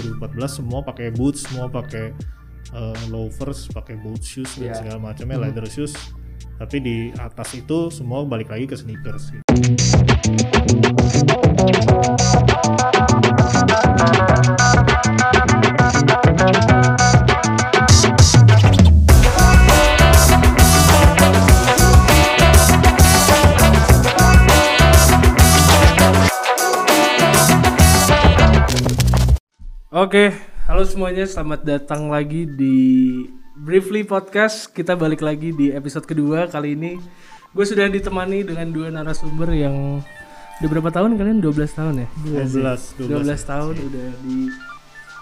2014 semua pakai boots semua pakai uh, loafers pakai boot shoes dan Iya. segala macamnya leather shoes tapi di atas itu semua balik lagi ke sneakers gitu. Oke, halo semuanya, selamat datang lagi di Briefly Podcast. Kita balik lagi di episode kedua kali ini. Gue sudah ditemani dengan dua narasumber yang udah berapa tahun kalian? 12 tahun ya? 12 12, tahun udah di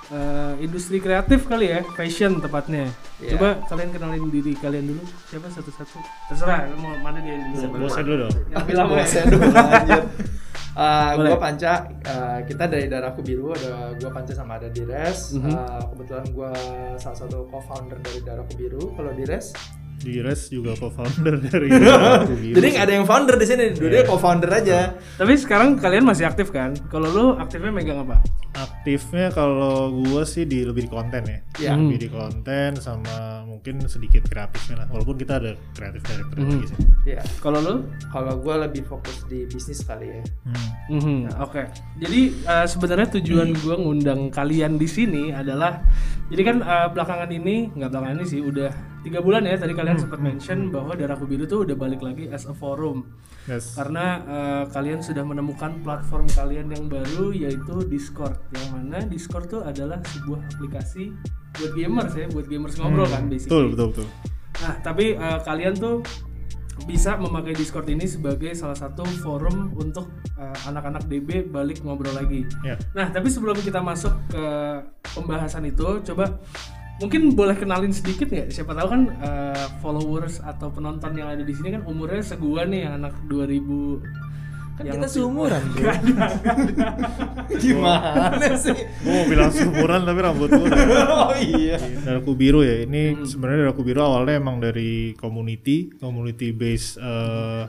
eh, industri kreatif kali ya, fashion tepatnya. Iya. Coba kalian kenalin diri kalian dulu. Siapa satu-satu? Terserah, lu mau mana dia dulu? Saya dulu dong Yang lama ya? Saya dulu lanjut. Uh, Boleh. gue Panca, uh, kita dari Darahku Biru, ada gue Panca sama ada Dires. Mhm. Uh, kebetulan gue salah satu co-founder dari Darahku Biru. Kalau Dires, di Res juga co-founder dari Biru. jadi nggak ada yang founder di sini, dua dia co-founder aja. Tapi sekarang kalian masih aktif kan? Kalau lu aktifnya megang apa? Aktifnya kalau gua sih di lebih di konten ya Iya. lebih di konten sama mungkin sedikit kreatifnya lah walaupun kita ada kreatif director Mhm. lagi sih Iya. Kalau lu? Kalau gue lebih fokus di bisnis kali ya. Hmm. Mhm, Oke, jadi eh, sebenarnya tujuan gue ngundang kalian di sini adalah, jadi kan eh, belakangan ini nggak belakangan ini sih, udah tiga bulan ya. Tadi kalian sempat mention bahwa Darahku Biru tuh udah balik lagi as a forum, yes karena eh, kalian sudah menemukan platform kalian yang baru yaitu Discord, yang mana Discord tuh adalah sebuah aplikasi buat gamers ya, buat gamers ngobrol kan basically. betul betul betul Nah, tapi eh, kalian tuh bisa memakai Discord ini sebagai salah satu forum untuk eh, anak-anak DB balik ngobrol lagi. ya Nah, tapi sebelum kita masuk ke pembahasan itu, coba mungkin boleh kenalin sedikit nggak? Siapa tahu kan eh, followers atau penonton yang ada di sini kan umurnya seguan nih anak 2000 Kan yang kita seumuran, bro. Gimana sih? gua mau bilang seumuran tapi rambut udah oh iya. Daraku Biru ya ini sebenarnya Daraku Biru awalnya emang dari community community based eh,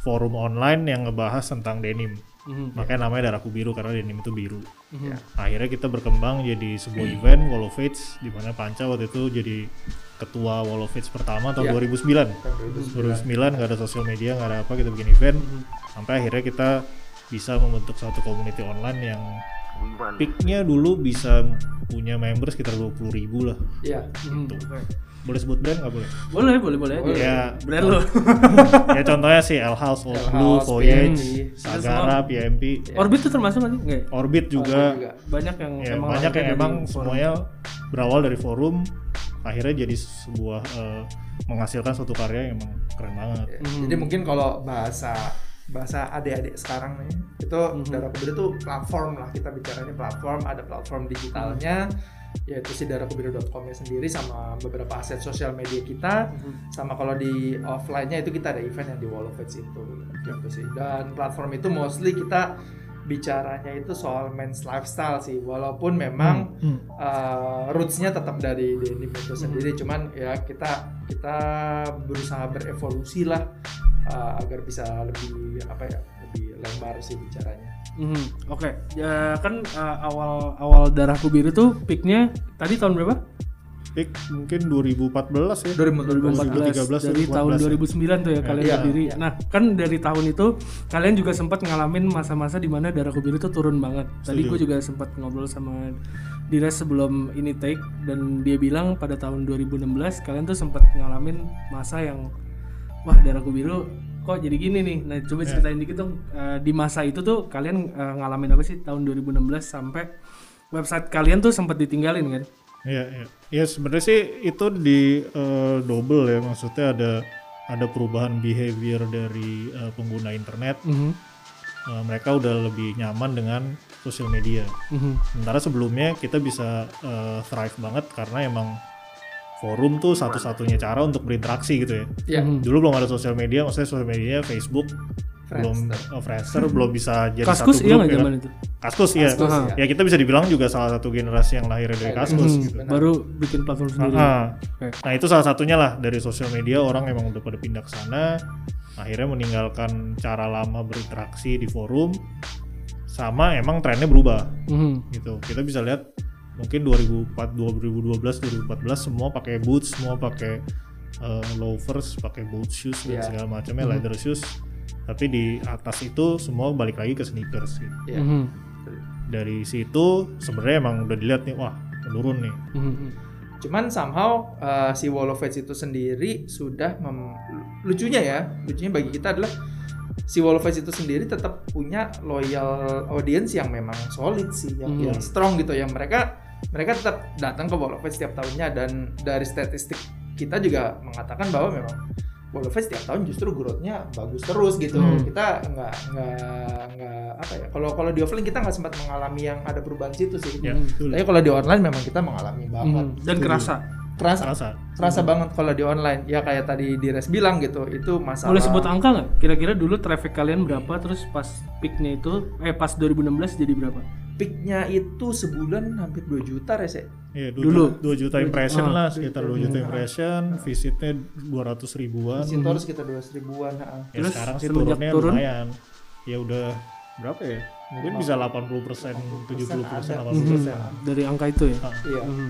forum online yang ngebahas tentang denim Mhm. makanya namanya Daraku Biru karena denim itu biru Mhm. akhirnya kita berkembang jadi sebuah event Wall of Fates di mana Panca waktu itu jadi ketua Wall of Fates pertama tahun Iya. 2009 Tahun 2009 nggak ada sosial media nggak ada apa kita bikin event sampai akhirnya kita bisa membentuk satu community online yang peaknya dulu bisa punya member sekitar 20.000 ribu lah Iya. Mhm. Oke. boleh sebut brand nggak boleh Boleh, boleh, boleh aja. ya Brand lo. ya contohnya sih L House, Old L Blue, House, Voyage, Sagara, PMP, Orbit tuh termasuk nggak sih? Orbit juga juga. Banyak yang ya emang banyak yang emang forum. semuanya berawal dari forum akhirnya jadi sebuah eh, menghasilkan suatu karya yang emang keren banget Ya, Mhm. Jadi mungkin kalau bahasa bahasa adik-adik sekarang nih itu Mhm. Darah Kubiru itu platform lah kita bicaranya platform ada platform digitalnya yaitu si darahkubiru.com nya sendiri sama beberapa aset sosial media kita Mhm. sama kalau di offline-nya itu kita ada event yang di Wall of Fates itu gitu sih dan platform itu mostly kita bicaranya itu soal men's lifestyle sih. Walaupun memang Hmm. uh, rootsnya tetap dari denim itu sendiri. Cuman ya kita kita berusaha berevolusi lah uh, agar bisa lebih apa ya lebih lebar sih bicaranya. Mhm, Oke, ya kan uh, awal awal darahku biru tuh peaknya tadi tahun berapa? Peak mungkin 2014 ya 2014 2013, dari 2014 tahun ya. 2009 tuh ya kalian Iya, berdiri. iya. Nah kan dari tahun itu kalian juga sempat ngalamin masa-masa di mana darahku biru tuh turun banget. Tadi gue juga sempat ngobrol sama Dires sebelum ini take dan dia bilang pada tahun 2016 kalian tuh sempat ngalamin masa yang wah darahku biru kok jadi gini nih. Nah coba ceritain dikit dong eh, di masa itu tuh kalian eh, ngalamin apa sih tahun 2016 sampai website kalian tuh sempat ditinggalin kan? Iya, iya. Ya sebenarnya sih itu di eh, double ya, maksudnya ada ada perubahan behavior dari eh, pengguna internet. Mhm, Eh, mereka udah lebih nyaman dengan sosial media. mhm, Sementara sebelumnya kita bisa eh, thrive banget karena emang forum tuh satu-satunya cara untuk berinteraksi gitu ya. ya mhm. Dulu belum ada sosial media, maksudnya sosial media Facebook belum Friendster. oh, Friendster belum bisa jadi Kaskus satu iya grup nggak ya kan. zaman itu? Kaskus iya. Kaskus, ya. iya. kita bisa dibilang juga salah satu generasi yang lahir dari Kaskus Mhm, gitu. Baru bikin platform sendiri. Ah, Oke. Nah itu salah satunya lah dari sosial media orang emang udah pada pindah ke sana, akhirnya meninggalkan cara lama berinteraksi di forum, sama emang trennya berubah Mhm. gitu. Kita bisa lihat mungkin 2004 2012 2014 semua pakai boots semua pakai uh, loafers pakai boot shoes dan Iya. segala macamnya leather shoes tapi di atas itu semua balik lagi ke sneakers gitu. Iya. Mhm. Dari situ sebenarnya emang udah dilihat nih wah menurun nih Mhm. Cuman somehow uh, si Wall of Fate itu sendiri sudah mem- lucunya ya, lucunya bagi kita adalah si Wall of Fate itu sendiri tetap punya loyal audience yang memang solid sih, yang, Hmm. yang strong gitu, yang mereka mereka tetap datang ke Wall of Fate setiap tahunnya dan dari statistik kita juga mengatakan bahwa memang Fate setiap tahun justru growth-nya bagus terus gitu. Hmm. Kita nggak nggak nggak apa ya? Kalau kalau di offline kita nggak sempat mengalami yang ada perubahan situ sih. ya Hmm. betul Tapi kalau di online memang kita mengalami banget. Mhm. Dan kerasa. Kerasa rasa kerasa banget kalau di online ya kayak tadi Dires bilang gitu itu masalah Boleh sebut angka nggak? Kira-kira dulu traffic kalian berapa? Terus pas peaknya itu, eh pas 2016 jadi berapa? Peaknya itu sebulan hampir 2 juta res ya Iya, Dulu. 2 juta impression Ah. lah, sekitar 2 juta impression, visitnya 200 ribuan. Visitor sekitar 200 ribuan ha. Ya Terus sekarang sih turunnya turun? lumayan. Ya udah berapa ya? Mungkin bisa 80 persen, 70 persen, ada. 80 persen. Dari angka itu ya? iya Mhm.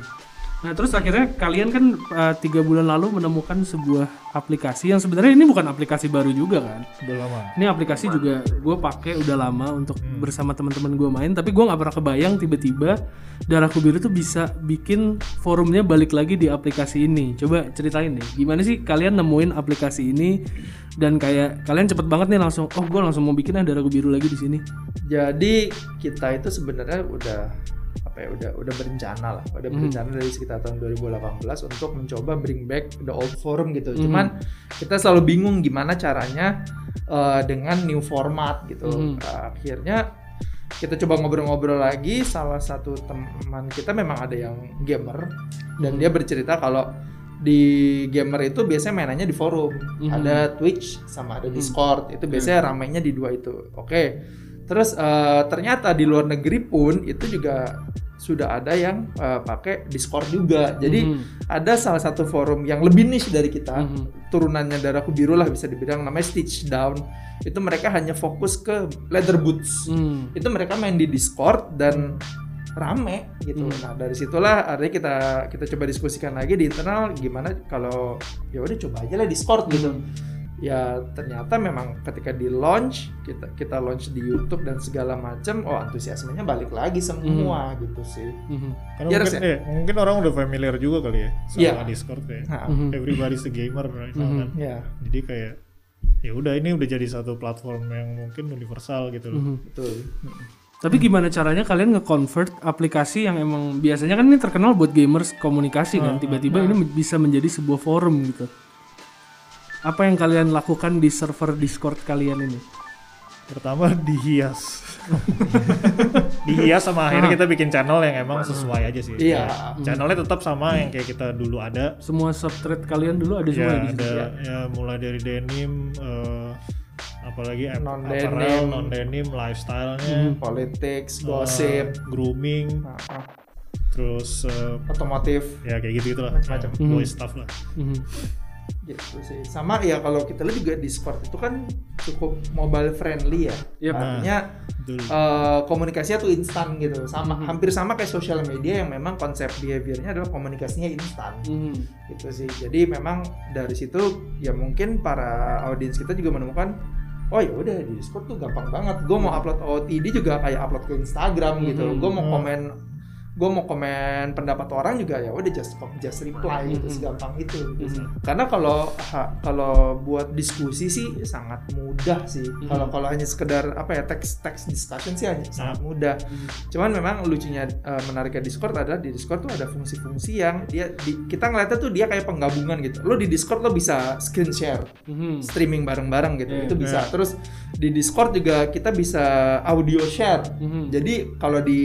Nah terus akhirnya kalian kan uh, tiga bulan lalu menemukan sebuah aplikasi yang sebenarnya ini bukan aplikasi baru juga kan? Udah lama. Ini aplikasi juga gue pakai udah lama untuk bersama teman-teman gue main, tapi gue nggak pernah kebayang tiba-tiba Darahku Biru tuh bisa bikin forumnya balik lagi di aplikasi ini. Coba ceritain deh, gimana sih kalian nemuin aplikasi ini dan kayak kalian cepet banget nih langsung, oh gue langsung mau bikin ah Darahku Biru lagi di sini. jadi kita itu sebenarnya udah apa ya udah udah berencana lah udah Hmm. berencana dari sekitar tahun 2018 untuk mencoba bring back the old forum gitu Hmm. cuman kita selalu bingung gimana caranya uh, dengan new format gitu Hmm. Uh, akhirnya kita coba ngobrol-ngobrol lagi salah satu teman kita memang ada yang gamer dan Hmm. dia bercerita kalau di gamer itu biasanya mainannya di forum Hmm. ada Twitch sama ada Discord itu biasanya ramainya di dua itu oke terus eh, ternyata di luar negeri pun itu juga sudah ada yang eh, pakai Discord juga jadi Mhm. ada salah satu forum yang lebih niche dari kita Mhm. turunannya darahku biru lah bisa dibilang namanya Stitch Down itu mereka hanya fokus ke leather boots Hmm. itu mereka main di Discord dan rame gitu. Hmm. Nah dari situlah artinya kita kita coba diskusikan lagi di internal gimana kalau ya udah coba aja lah Discord gitu. Hmm. Ya ternyata memang ketika di launch kita kita launch di YouTube dan segala macam, oh antusiasmenya balik lagi semua gitu sih. Mhm. Karena Iya, mungkin, Res, eh, mungkin orang udah familiar juga kali ya sama Iya. Discord ya. Nah, Mhm. Everybody's a gamer right now Mhm. kan. ya Jadi kayak ya udah ini udah jadi satu platform yang mungkin universal gitu loh. Mhm. betul. Tapi gimana caranya kalian nge-convert aplikasi yang emang biasanya kan ini terkenal buat gamers komunikasi kan, tiba-tiba ini men- bisa menjadi sebuah forum gitu. Apa yang kalian lakukan di server Discord kalian ini? Pertama dihias. dihias sama akhirnya kita bikin channel yang emang sesuai aja sih. Iya. Ya, channelnya tetap sama yang kayak kita dulu ada. Semua subthread kalian dulu ada semua Ya, di situ. ada ya mulai dari denim eh, apalagi ap- Non-denim. apparel, non denim, lifestyle-nya, Politics, eh, gosip, grooming, nah, ah, terus eh, otomotif ya kayak gitu gitu lah, Macam-macam. Ya, boy stuff lah. Mhm. Gitu sih. Sama ya kalau kita lihat juga Discord itu kan cukup mobile friendly ya. Yep. Artinya Betul. eh, komunikasinya tuh instan gitu sama Mhm. hampir sama kayak sosial media yang memang konsep behaviornya adalah komunikasinya instan Mhm. gitu sih jadi memang dari situ ya mungkin para audiens kita juga menemukan oh ya udah di Discord tuh gampang banget gue mau upload OOTD juga kayak upload ke Instagram gitu Mhm. gue mau Hmm. komen gue mau komen pendapat orang juga ya udah just just reply gitu Mhm. segampang itu gitu sih. Mhm. karena kalau kalau buat diskusi sih sangat mudah sih Mhm. kalau kalau hanya sekedar apa ya teks teks discussion sih hanya sangat Ah. mudah Mhm. Cuman memang lucunya eh, menariknya Discord adalah di Discord tuh ada fungsi-fungsi yang dia di- kita ngeliatnya tuh dia kayak penggabungan gitu. Lo di Discord lo bisa screen share, Mhm. streaming bareng-bareng gitu. Iya, itu bisa. Terus di Discord juga kita bisa audio share. Mhm. Jadi kalau di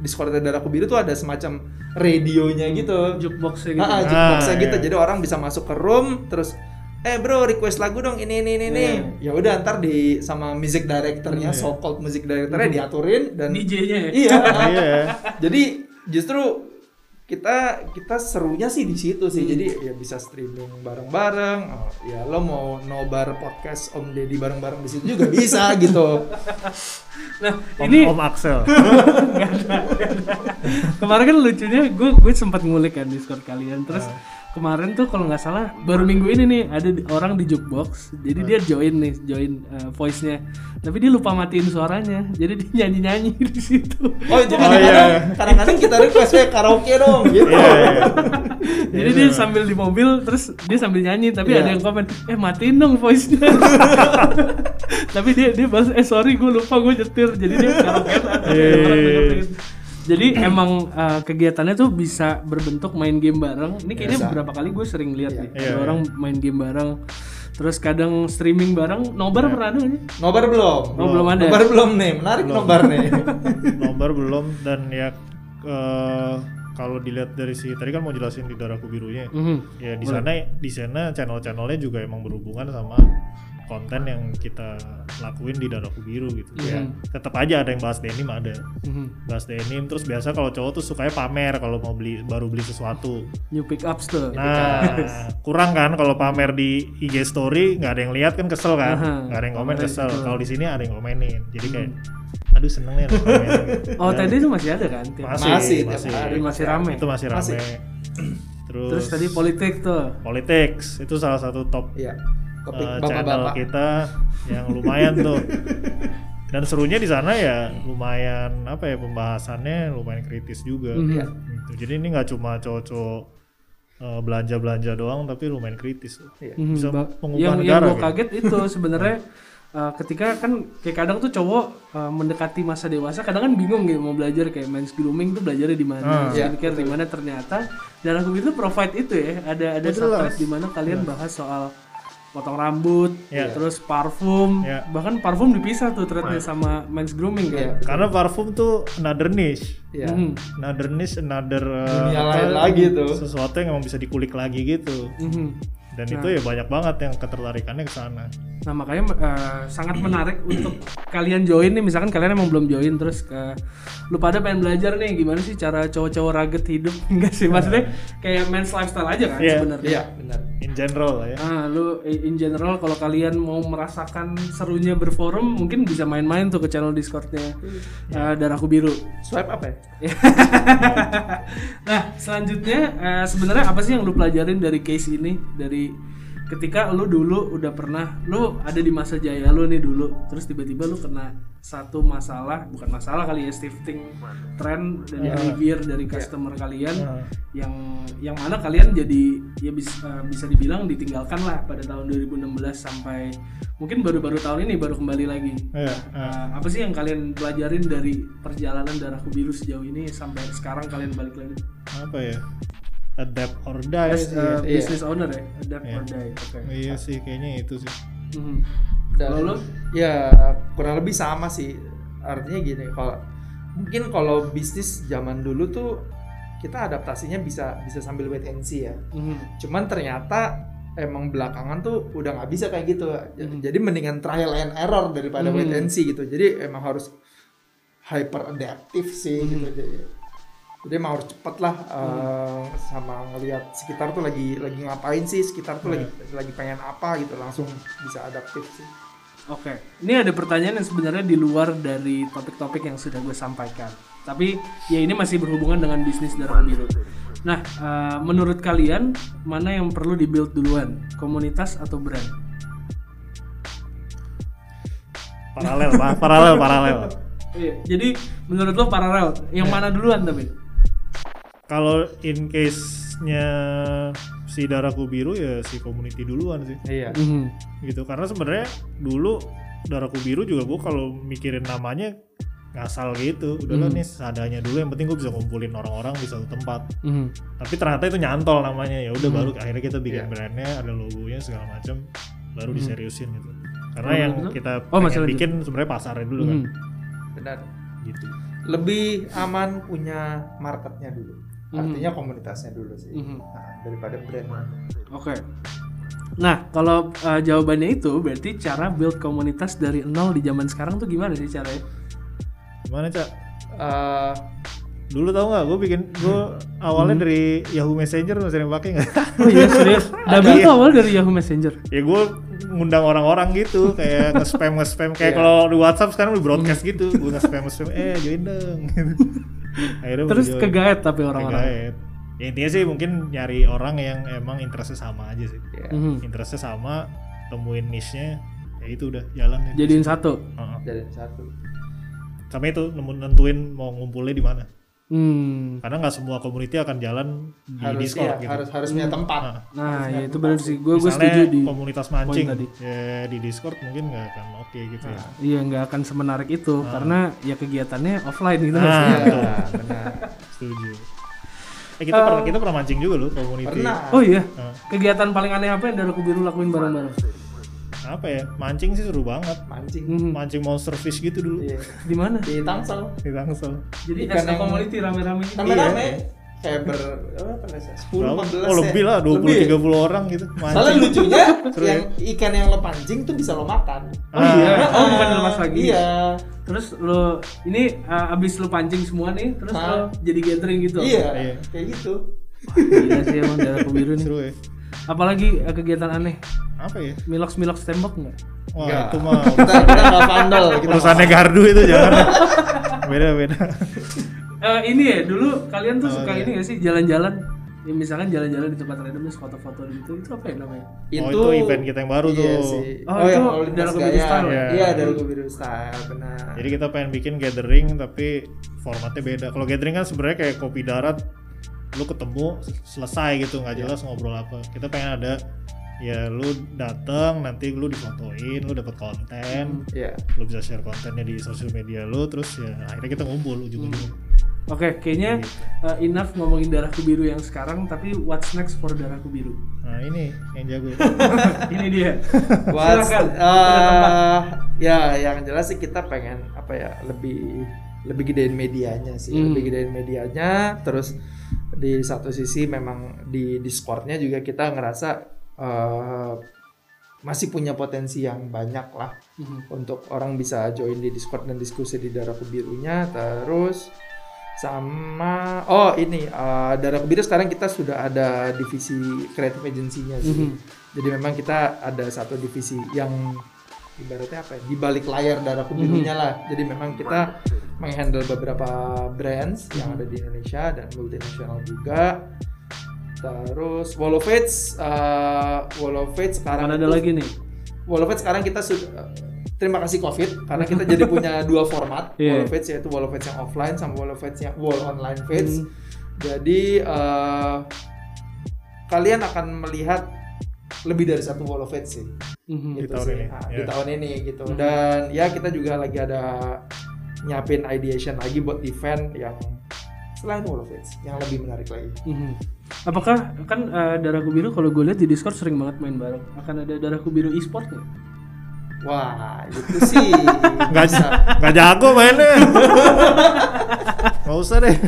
Discord Darahku Biru tuh ada semacam radionya gitu. Jukeboxnya gitu. Ah, ah, Ah, jukeboxnya gitu. iya. Jadi orang bisa masuk ke room terus eh bro request lagu dong ini ini ini ini ya udah ntar di sama music directornya Iya. so called music directornya diaturin dan DJ-nya ya. Iya. Iya. Jadi justru kita kita serunya sih di situ sih. Jadi ya bisa streaming bareng-bareng. Oh, ya lo mau nobar podcast Om Deddy bareng-bareng di situ juga bisa gitu. Nah, Om, ini Om Axel. kemarin kan lucunya gue gue sempat ngulik kan Discord kalian terus kemarin tuh kalau nggak salah baru minggu ini nih ada orang di jukebox jadi dia join nih join uh, voice-nya tapi dia lupa matiin suaranya jadi dia nyanyi nyanyi di situ Oh, jadi Oh, kadang-kadang iya. kadang-kadang kita request "Eh, karaoke dong gitu. Iya, iya. jadi dia sambil di mobil terus dia sambil nyanyi tapi Iya. ada yang komen eh matiin dong voice-nya tapi dia dia balas eh sorry gue lupa gue nyetir jadi dia karaoke Iya. Jadi emang uh, kegiatannya tuh bisa berbentuk main game bareng. Ini kayaknya Bisa. beberapa kali gue sering lihat nih, Iya, ada iya. orang main game bareng. Terus kadang streaming bareng. Nobar pernah ada nggak sih? Nobar belum? Oh, belum ada. Nobar belum nih. Menarik nobar nih. Nobar belum dan ya eh, kalau dilihat dari si tadi kan mau jelasin di darahku birunya. Mhm. Ya di sana di sana channel-channelnya juga emang berhubungan sama konten yang kita lakuin di darahku biru gitu. Ya Mhm. tetap aja ada yang bahas denim ada. Mhm. Bahas denim terus biasa kalau cowok tuh sukanya pamer kalau mau beli baru beli sesuatu. New pickups tuh. Nah, kurang kan kalau pamer di IG story nggak ada yang lihat kan kesel kan, nggak ada yang komen kesel. Kalau di sini ada yang komenin, jadi kayak, aduh seneng nih gitu. Oh tadi itu masih ada kan? Masih, Masih, masih, hari. masih rame. itu masih rame. Masih. Terus, Terus tadi politik tuh. politics itu salah satu top Iya. Eh, channel bapak-bapak. kita yang lumayan tuh. Dan serunya di sana ya lumayan apa ya pembahasannya lumayan kritis juga. Mhm. Iya. Gitu. Jadi ini nggak cuma cowok-cowok eh, belanja-belanja doang tapi lumayan kritis. Iya. Mhm, Bisa ba- mengubah yang yang negara gue gitu. kaget itu sebenarnya uh, ketika kan kayak kadang tuh cowok uh, mendekati masa dewasa kadang kan bingung gitu mau belajar kayak men's grooming tuh belajarnya di mana Ah. skincare di mana ternyata dan aku itu provide itu ya ada ada subthread di mana kalian bahas soal potong rambut Ya. terus parfum Ya. bahkan parfum dipisah tuh threadnya sama men's grooming kan. Karena parfum tuh another niche. Iya. Mhm. Another niche, another uh, Dunia apa, lain lagi tuh. Sesuatu yang emang bisa dikulik lagi gitu. Mhm. Dan itu ya banyak banget yang ketertarikannya ke sana. Nah makanya eh, sangat menarik untuk kalian join nih misalkan kalian emang belum join terus ke lu pada pengen belajar nih gimana sih cara cowok-cowok rugged hidup enggak sih maksudnya kayak men's lifestyle aja kan Iya. sebenarnya. Iya, benar. In general lah ya. Ah, lu in general kalau kalian mau merasakan serunya berforum mungkin bisa main-main tuh ke channel Discordnya eh, Darahku Biru. Swipe apa ya? nah selanjutnya eh, sebenarnya apa sih yang lu pelajarin dari case ini dari ketika lu dulu udah pernah lu ada di masa jaya lu nih dulu terus tiba-tiba lu kena satu masalah bukan masalah kali ya shifting trend dan behavior dari customer kalian Ah. yang yang mana kalian jadi ya bisa bisa dibilang ditinggalkan lah pada tahun 2016 sampai mungkin baru-baru tahun ini baru kembali lagi Iya, Uh, apa sih yang kalian pelajarin dari perjalanan darahku biru sejauh ini sampai sekarang kalian balik lagi? Apa ya? Adapt or die. As a iya. business owner ya, adapt Iya. or die. Oke. Iya sih kayaknya itu sih. Dan Kalau lu? ya kurang lebih sama sih. Artinya gini, kalau mungkin kalau bisnis zaman dulu tuh kita adaptasinya bisa bisa sambil wait and see ya. Mhm. Cuman ternyata emang belakangan tuh udah nggak bisa kayak gitu. Hmm. Jadi mendingan trial and error daripada Hmm. wait and see gitu. Jadi emang harus hyper adaptif sih Hmm. gitu. Jadi, jadi emang harus cepet lah eh, sama ngelihat sekitar tuh lagi lagi ngapain sih, sekitar tuh lagi lagi pengen apa gitu, langsung bisa adaptif sih. Oke, ini ada pertanyaan yang sebenarnya di luar dari topik-topik yang sudah gue sampaikan. Tapi ya ini masih berhubungan dengan bisnis darah biru. Nah, uh, menurut kalian mana yang perlu dibuild duluan, komunitas atau brand? Paralel, Pak. paralel, paralel. Iya, jadi menurut lo paralel, yang mana duluan tapi? Kalau in case-nya si darahku biru ya si community duluan sih. Iya. Mhm. Gitu karena sebenarnya dulu darahku biru juga gue kalau mikirin namanya ngasal gitu. Udahlah Hmm. nih seadanya dulu yang penting gue bisa ngumpulin orang-orang di satu tempat. Mhm. Tapi ternyata itu nyantol namanya. Ya udah Hmm. baru akhirnya kita bikin Iya. brandnya, ada logonya segala macam baru Hmm. diseriusin gitu. Karena Oh, yang betul. kita Oh, pengen bikin sebenarnya pasarnya dulu kan. Mhm. Benar. Gitu. Lebih aman punya marketnya dulu. Mhm. Artinya komunitasnya dulu sih. Mhm. Nah, daripada brand. Oke. Nah, kalau uh, jawabannya itu berarti cara build komunitas dari nol di zaman sekarang tuh gimana sih caranya? Gimana, Cak? Eh, Dulu tau nggak, gue bikin gue awalnya dari Yahoo Messenger masih yang pakai nggak? Oh iya serius. Dabil tuh awal dari Yahoo Messenger. ya gue ngundang orang-orang gitu kayak nge-spam nge-spam kayak kalau di WhatsApp sekarang di broadcast gitu gue nge-spam nge-spam eh join dong akhirnya Terus join. kegaet tapi orang-orang. Kegaet. ya intinya sih mungkin nyari orang yang emang interestnya sama aja sih Ya, Mhm. interestnya sama temuin niche-nya ya itu udah jalan ya Jadiin satu. Heeh. jadi satu. sama itu nemu- nentuin mau ngumpulnya di mana Hmm. karena nggak semua community akan jalan di Harus Discord iya, gitu harus harus punya tempat. Nah, Nah, ya itu benar sih. Gue gue setuju di komunitas mancing tadi. ya di Discord mungkin nggak akan oke gitu ya Iya nggak akan semenarik itu karena ya kegiatannya offline gitu Nah? Iya, benar. setuju eh kita pernah kita pernah mancing juga loh community Pernah. Oh iya. Nah, Kegiatan paling aneh apa yang dari Biru lakuin bareng-bareng? Apa ya mancing sih seru banget Mancing. Mhm. mancing monster fish gitu dulu Iya. Di mana? Di Tangsel. di Tangsel Jadi Ikan yang- community rame-rame gitu. Rame-rame. Kayak ber apa saya? 10 Berapa? 14 oh lebih ya? lah 20 Lebih. 30 orang gitu Soalnya mancing lucunya Seru yang ikan yang lo pancing tuh bisa lo makan. Oh iya. Ah, Oh bukan dilepas lagi. Iya. Terus lo ini uh, abis lo pancing semua nih, terus Hah? lo jadi gathering gitu. Iya. Iya. Kayak gitu. Gila sih emang daerah Biru nih. seru ya Apalagi uh, kegiatan aneh. apa ya Milox Milox tembok nggak? wah Enggak. itu mah Kita kita nggak vandal. Kita urusannya gardu itu jangan beda beda Eh, ini ya dulu kalian tuh Oh, suka iya. ini gak sih jalan-jalan? Ya misalkan jalan-jalan di tempat random terus foto-foto gitu. Itu apa ya namanya? oh itu event kita yang baru iya tuh Sih. Oh, Oh, itu yang lalu lintas Dalam Kebiru gaya. Style ya? Iya, dari Kebiru Style, benar. jadi kita pengen bikin gathering tapi formatnya beda kalau gathering kan sebenarnya kayak kopi darat lu ketemu selesai gitu nggak jelas ngobrol apa kita pengen ada ya lu datang nanti lu difotoin lu dapat konten Iya. lu bisa share kontennya di sosial media lu terus ya akhirnya kita ngumpul ujung-ujungnya Oke, kayaknya uh, enough ngomongin darahku biru yang sekarang, tapi what's next for darahku biru? nah ini yang jago ini dia. What's, Silakan. eh, Ada tempat. ya yang jelas sih kita pengen apa ya lebih lebih gedein medianya sih Hmm. lebih gedein medianya terus di satu sisi memang di Discordnya juga kita ngerasa eh, masih punya potensi yang banyak lah Mhm. untuk orang bisa join di Discord dan diskusi di darah birunya terus sama oh ini eh, darah biru sekarang kita sudah ada divisi creative agency-nya sih Mhm. jadi memang kita ada satu divisi yang ibaratnya apa ya di balik layar darah birunya lah jadi memang kita menghandle beberapa brands yang ada di Indonesia dan multinasional juga terus Wall of Fates uh, Wall of Fates sekarang Mana ada itu- lagi nih? Wall of Fates sekarang kita sudah terima kasih COVID karena kita jadi punya dua format Iya. Wall of Fates yaitu Wall of Fates yang offline sama Wall of Fates yang Wall online Fates. Hmm. Jadi eh, kalian akan melihat lebih dari satu Wall of Fates sih Mhm. gitu tahun sih. ini, Nah, ya. di tahun ini gitu. Dan ya kita juga lagi ada nyiapin ideation lagi buat event yang selain Wall of Fates yang lebih menarik lagi. Mhm. Apakah kan uh, darahku biru kalau gue lihat di Discord sering banget main bareng. Akan ada darahku biru e-sport? Wah, itu sih nggak bisa. nggak jago mainnya nggak usah deh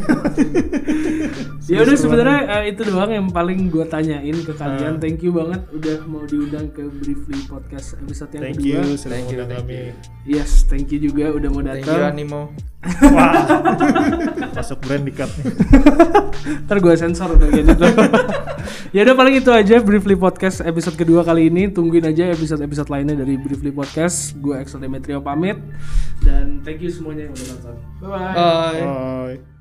Ya udah sebenarnya uh, itu doang yang paling gue tanyain ke kalian. Thank you banget udah mau diundang ke Briefly Podcast episode yang thank kedua. you Thank you, thank kami Yes, thank you juga udah mau Thank you datang. Animo. Wah masuk brand di nih Ntar gue sensor udah kayak gitu. ya udah paling itu aja Briefly Podcast episode kedua kali ini. Tungguin aja episode-episode lainnya dari Briefly Podcast. Gue Axel Demetrio pamit dan thank you semuanya yang udah nonton. Bye bye. Bye. bye